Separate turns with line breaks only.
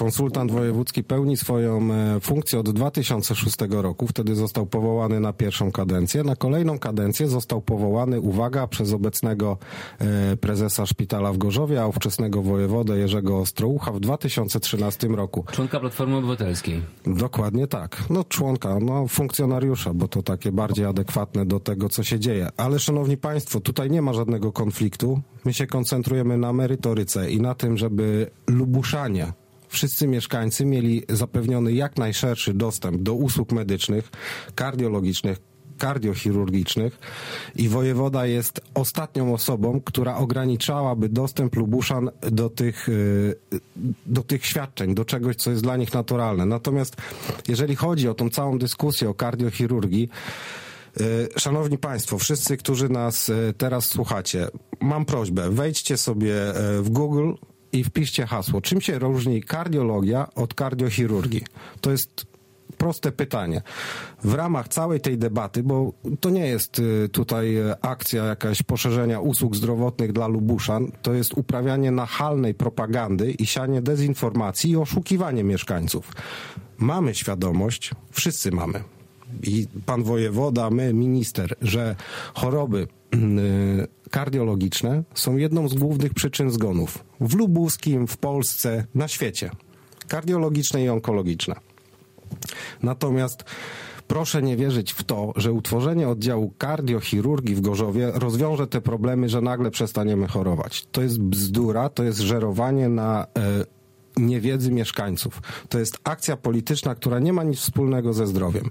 konsultant wojewódzki pełni swoją e, funkcję od 2006 roku. Wtedy został powołany na pierwszą kadencję. Na kolejną kadencję został powołany, uwaga, przez obecnego e, prezesa szpitala w Gorzowie, a ówczesnego wojewodę Jerzego Ostroucha w 2013 roku.
Członka Platformy Obywatelskiej.
Dokładnie tak. No członka, no funkcjonariusza, bo to takie bardziej adekwatne do tego, co się dzieje. Ale szanowni państwo, tutaj nie ma żadnego konfliktu. My się koncentrujemy na merytoryce i na tym, żeby Lubuszanie, wszyscy mieszkańcy mieli zapewniony jak najszerszy dostęp do usług medycznych, kardiologicznych, kardiochirurgicznych i wojewoda jest ostatnią osobą, która ograniczałaby dostęp Lubuszan do tych, y, do tych świadczeń, do czegoś, co jest dla nich naturalne. Natomiast jeżeli chodzi o tą całą dyskusję o kardiochirurgii, y, Szanowni Państwo, wszyscy, którzy nas y, teraz słuchacie, mam prośbę, wejdźcie sobie w Google i wpiszcie hasło. Czym się różni kardiologia od kardiochirurgii? To jest proste pytanie. W ramach całej tej debaty, bo to nie jest y, tutaj y, akcja jakaś poszerzenia usług zdrowotnych dla Lubuszan, to jest uprawianie nachalnej propagandy i sianie dezinformacji i oszukiwanie mieszkańców. Mamy świadomość, wszyscy mamy, i pan wojewoda, my, minister, że choroby y, kardiologiczne są jedną z głównych przyczyn zgonów w Lubuskim, w Polsce, na świecie. Kardiologiczne i onkologiczne. Natomiast proszę nie wierzyć w to, że utworzenie oddziału kardiochirurgii w Gorzowie rozwiąże te problemy, że nagle przestaniemy chorować. To jest bzdura, to jest żerowanie na e, niewiedzy mieszkańców. To jest akcja polityczna, która nie ma nic wspólnego ze zdrowiem.